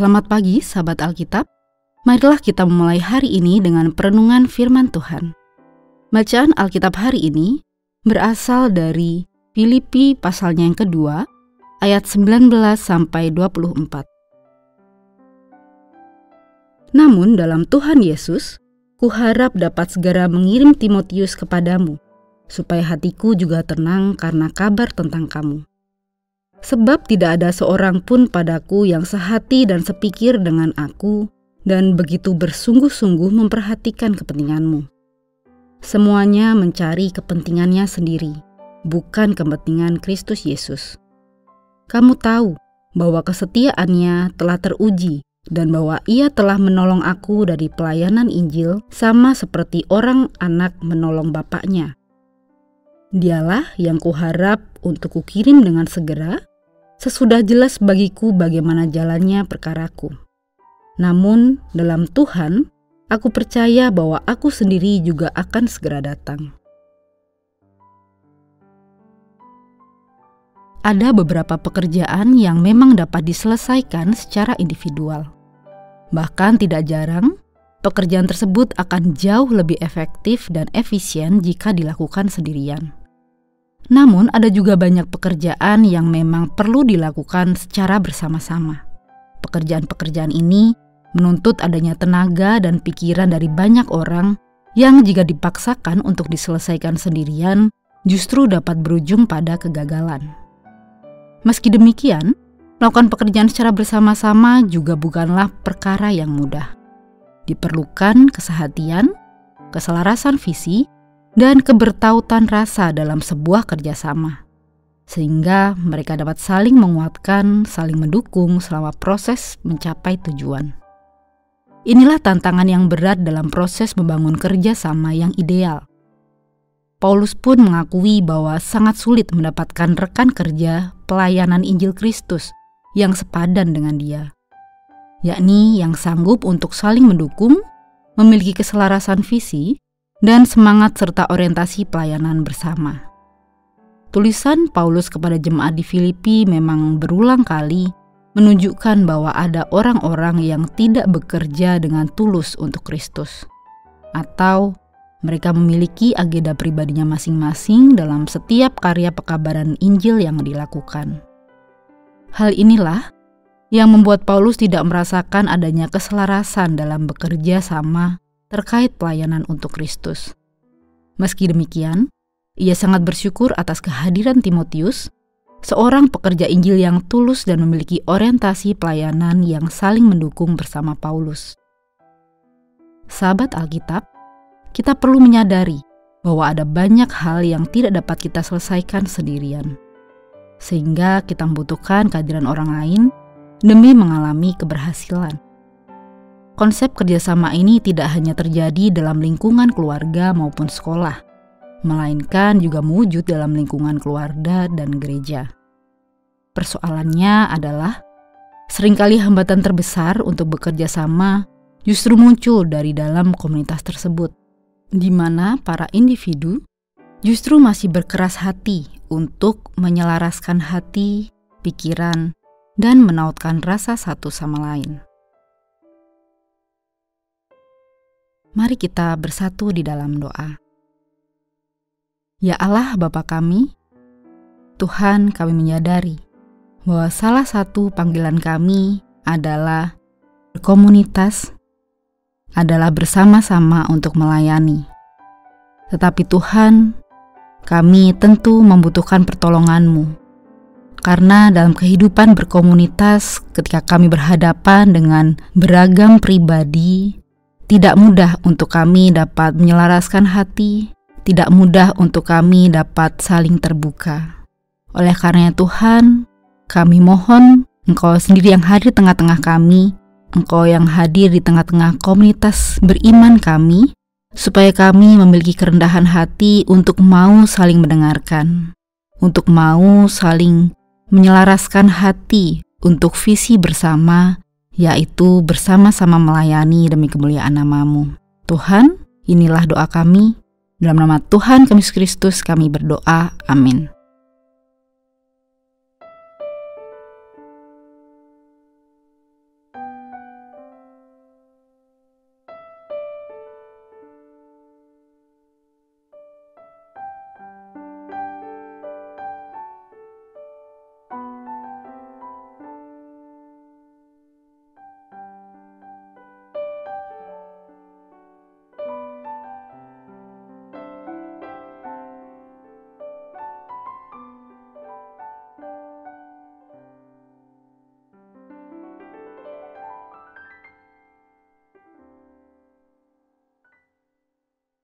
Selamat pagi, sahabat Alkitab. Marilah kita memulai hari ini dengan perenungan firman Tuhan. Bacaan Alkitab hari ini berasal dari Filipi pasalnya yang kedua, ayat 19 sampai 24. Namun dalam Tuhan Yesus, kuharap dapat segera mengirim Timotius kepadamu, supaya hatiku juga tenang karena kabar tentang kamu Sebab tidak ada seorang pun padaku yang sehati dan sepikir dengan aku dan begitu bersungguh-sungguh memperhatikan kepentinganmu. Semuanya mencari kepentingannya sendiri, bukan kepentingan Kristus Yesus. Kamu tahu bahwa kesetiaannya telah teruji dan bahwa ia telah menolong aku dari pelayanan Injil sama seperti orang anak menolong bapaknya. Dialah yang kuharap untuk kukirim dengan segera sesudah jelas bagiku bagaimana jalannya perkaraku. Namun, dalam Tuhan, aku percaya bahwa aku sendiri juga akan segera datang. Ada beberapa pekerjaan yang memang dapat diselesaikan secara individual. Bahkan tidak jarang, pekerjaan tersebut akan jauh lebih efektif dan efisien jika dilakukan sendirian. Namun, ada juga banyak pekerjaan yang memang perlu dilakukan secara bersama-sama. Pekerjaan-pekerjaan ini menuntut adanya tenaga dan pikiran dari banyak orang yang jika dipaksakan untuk diselesaikan sendirian justru dapat berujung pada kegagalan. Meski demikian, melakukan pekerjaan secara bersama-sama juga bukanlah perkara yang mudah. Diperlukan kesehatian, keselarasan visi, dan kebertautan rasa dalam sebuah kerjasama, sehingga mereka dapat saling menguatkan, saling mendukung selama proses mencapai tujuan. Inilah tantangan yang berat dalam proses membangun kerjasama yang ideal. Paulus pun mengakui bahwa sangat sulit mendapatkan rekan kerja pelayanan Injil Kristus yang sepadan dengan dia, yakni yang sanggup untuk saling mendukung, memiliki keselarasan visi, dan semangat serta orientasi pelayanan bersama. Tulisan Paulus kepada jemaat di Filipi memang berulang kali menunjukkan bahwa ada orang-orang yang tidak bekerja dengan tulus untuk Kristus, atau mereka memiliki agenda pribadinya masing-masing dalam setiap karya pekabaran Injil yang dilakukan. Hal inilah yang membuat Paulus tidak merasakan adanya keselarasan dalam bekerja sama terkait pelayanan untuk Kristus. Meski demikian, ia sangat bersyukur atas kehadiran Timotius, seorang pekerja Injil yang tulus dan memiliki orientasi pelayanan yang saling mendukung bersama Paulus. Sahabat Alkitab, kita perlu menyadari bahwa ada banyak hal yang tidak dapat kita selesaikan sendirian, sehingga kita membutuhkan kehadiran orang lain demi mengalami keberhasilan. Konsep kerjasama ini tidak hanya terjadi dalam lingkungan keluarga maupun sekolah, melainkan juga mewujud dalam lingkungan keluarga dan gereja. Persoalannya adalah sering kali hambatan terbesar untuk bekerja sama justru muncul dari dalam komunitas tersebut, di mana para individu justru masih berkeras hati untuk menyelaraskan hati, pikiran, dan menautkan rasa satu sama lain. Mari kita bersatu di dalam doa. Ya Allah Bapa kami, Tuhan kami menyadari bahwa salah satu panggilan kami adalah berkomunitas, adalah bersama-sama untuk melayani. Tetapi Tuhan, kami tentu membutuhkan pertolongan-Mu. Karena dalam kehidupan berkomunitas ketika kami berhadapan dengan beragam pribadi, tidak mudah untuk kami dapat menyelaraskan hati, tidak mudah untuk kami dapat saling terbuka. Oleh karena Tuhan, kami mohon Engkau sendiri yang hadir di tengah-tengah kami, Engkau yang hadir di tengah-tengah komunitas beriman kami, supaya kami memiliki kerendahan hati untuk mau saling mendengarkan, untuk mau saling menyelaraskan hati untuk visi bersama yaitu bersama-sama melayani demi kemuliaan namamu. Tuhan, inilah doa kami. Dalam nama Tuhan Yesus Kristus kami berdoa. Amin.